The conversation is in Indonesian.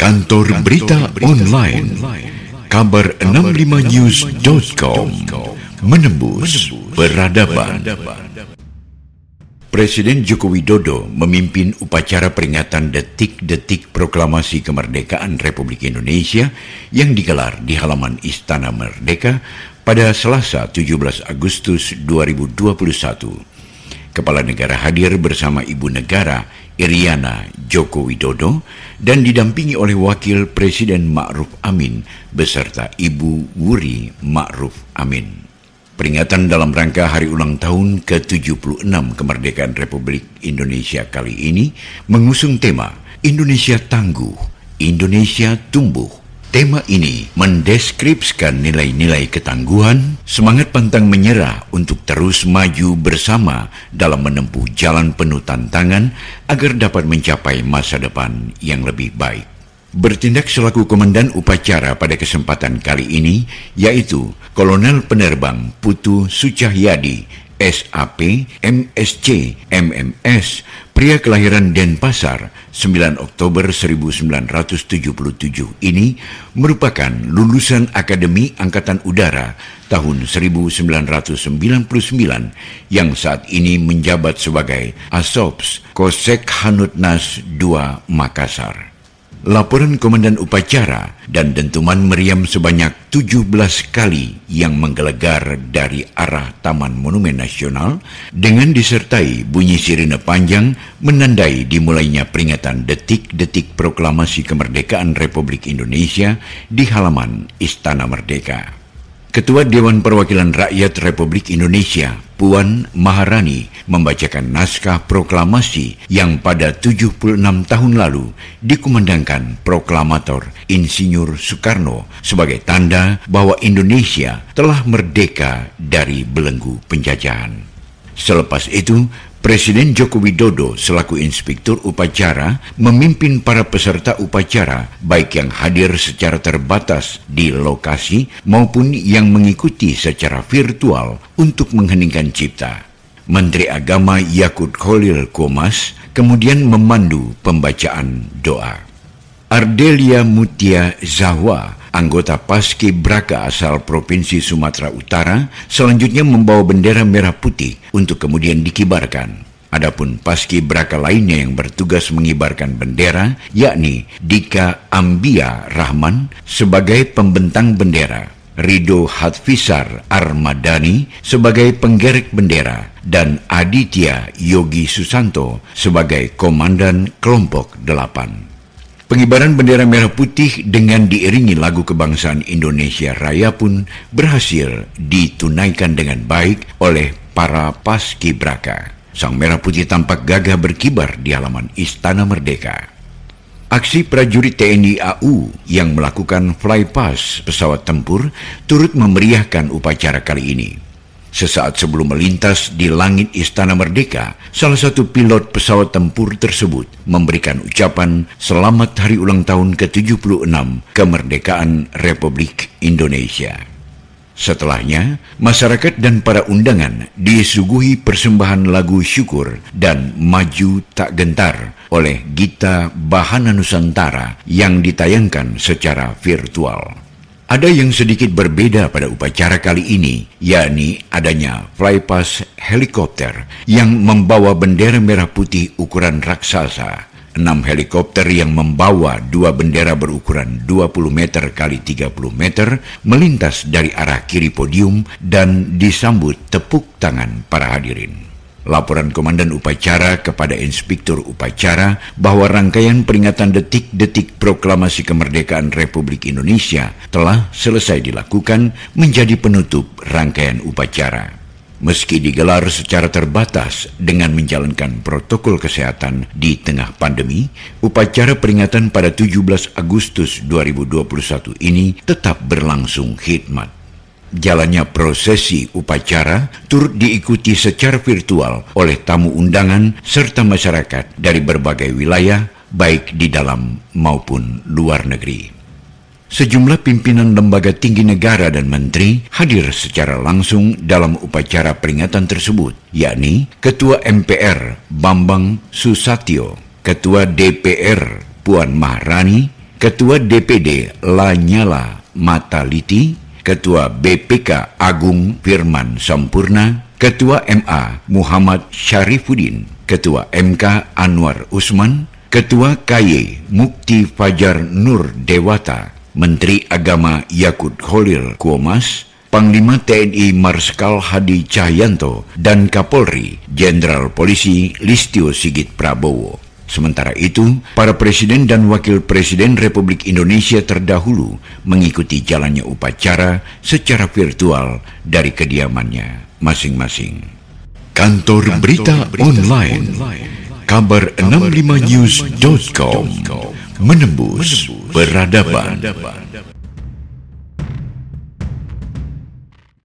Kantor Berita Online Kabar 65news.com Menembus Peradaban. Presiden Joko Widodo memimpin upacara peringatan detik-detik proklamasi kemerdekaan Republik Indonesia yang digelar di halaman Istana Merdeka pada Selasa 17 Agustus 2021. Kepala negara hadir bersama Ibu Negara Iriana Joko Widodo dan didampingi oleh Wakil Presiden Ma'ruf Amin beserta Ibu Wuri Ma'ruf Amin. Peringatan dalam rangka hari ulang tahun ke-76 kemerdekaan Republik Indonesia kali ini mengusung tema Indonesia Tangguh, Indonesia Tumbuh, Tema ini mendeskripsikan nilai-nilai ketangguhan, semangat pantang menyerah untuk terus maju bersama dalam menempuh jalan penuh tantangan agar dapat mencapai masa depan yang lebih baik. Bertindak selaku komandan upacara pada kesempatan kali ini, yaitu Kolonel Penerbang Putu Sucahyadi, SAP, MSC, MMS, pria kelahiran Denpasar 9 Oktober 1977 ini merupakan lulusan Akademi Angkatan Udara tahun 1999 yang saat ini menjabat sebagai Asops Kosek Hanutnas II Makassar. Laporan Komandan Upacara dan dentuman meriam sebanyak 17 kali yang menggelegar dari arah Taman Monumen Nasional dengan disertai bunyi sirine panjang menandai dimulainya peringatan detik-detik proklamasi kemerdekaan Republik Indonesia di halaman Istana Merdeka. Ketua Dewan Perwakilan Rakyat Republik Indonesia, Puan Maharani, membacakan naskah proklamasi yang pada 76 tahun lalu dikumandangkan proklamator Insinyur Soekarno sebagai tanda bahwa Indonesia telah merdeka dari belenggu penjajahan. Selepas itu, Presiden Joko Widodo selaku inspektur upacara memimpin para peserta upacara baik yang hadir secara terbatas di lokasi maupun yang mengikuti secara virtual untuk mengheningkan cipta. Menteri Agama Yakut Khalil Komas kemudian memandu pembacaan doa. Ardelia Mutia Zahwa anggota Paski Braka asal Provinsi Sumatera Utara, selanjutnya membawa bendera merah putih untuk kemudian dikibarkan. Adapun paski braka lainnya yang bertugas mengibarkan bendera, yakni Dika Ambia Rahman sebagai pembentang bendera, Rido Hatfisar Armadani sebagai penggerek bendera, dan Aditya Yogi Susanto sebagai komandan kelompok delapan. Pengibaran bendera merah putih dengan diiringi lagu kebangsaan Indonesia Raya pun berhasil ditunaikan dengan baik oleh para paskibraka. Sang merah putih tampak gagah berkibar di halaman Istana Merdeka. Aksi prajurit TNI AU yang melakukan flypass pesawat tempur turut memeriahkan upacara kali ini. Sesaat sebelum melintas di langit Istana Merdeka, salah satu pilot pesawat tempur tersebut memberikan ucapan selamat hari ulang tahun ke-76 kemerdekaan Republik Indonesia. Setelahnya, masyarakat dan para undangan disuguhi persembahan lagu syukur dan maju tak gentar oleh Gita Bahana Nusantara yang ditayangkan secara virtual. Ada yang sedikit berbeda pada upacara kali ini, yakni adanya flypass helikopter yang membawa bendera merah putih ukuran raksasa. Enam helikopter yang membawa dua bendera berukuran 20 meter kali 30 meter melintas dari arah kiri podium dan disambut tepuk tangan para hadirin. Laporan Komandan Upacara kepada Inspektur Upacara bahwa rangkaian peringatan detik-detik proklamasi kemerdekaan Republik Indonesia telah selesai dilakukan menjadi penutup rangkaian upacara. Meski digelar secara terbatas dengan menjalankan protokol kesehatan di tengah pandemi, upacara peringatan pada 17 Agustus 2021 ini tetap berlangsung khidmat. Jalannya prosesi upacara turut diikuti secara virtual oleh tamu undangan serta masyarakat dari berbagai wilayah, baik di dalam maupun luar negeri. Sejumlah pimpinan lembaga tinggi negara dan menteri hadir secara langsung dalam upacara peringatan tersebut, yakni Ketua MPR Bambang Susatyo, Ketua DPR Puan Maharani, Ketua DPD Lanyala Mataliti, Ketua BPK Agung Firman Sampurna, Ketua MA Muhammad Syarifuddin, Ketua MK Anwar Usman, Ketua KY Mukti Fajar Nur Dewata, Menteri Agama Yakut Kholil Kuomas, Panglima TNI Marskal Hadi Cahyanto, dan Kapolri Jenderal Polisi Listio Sigit Prabowo. Sementara itu, para presiden dan wakil presiden Republik Indonesia terdahulu mengikuti jalannya upacara secara virtual dari kediamannya masing-masing. Kantor berita online kabar65news.com menembus peradaban.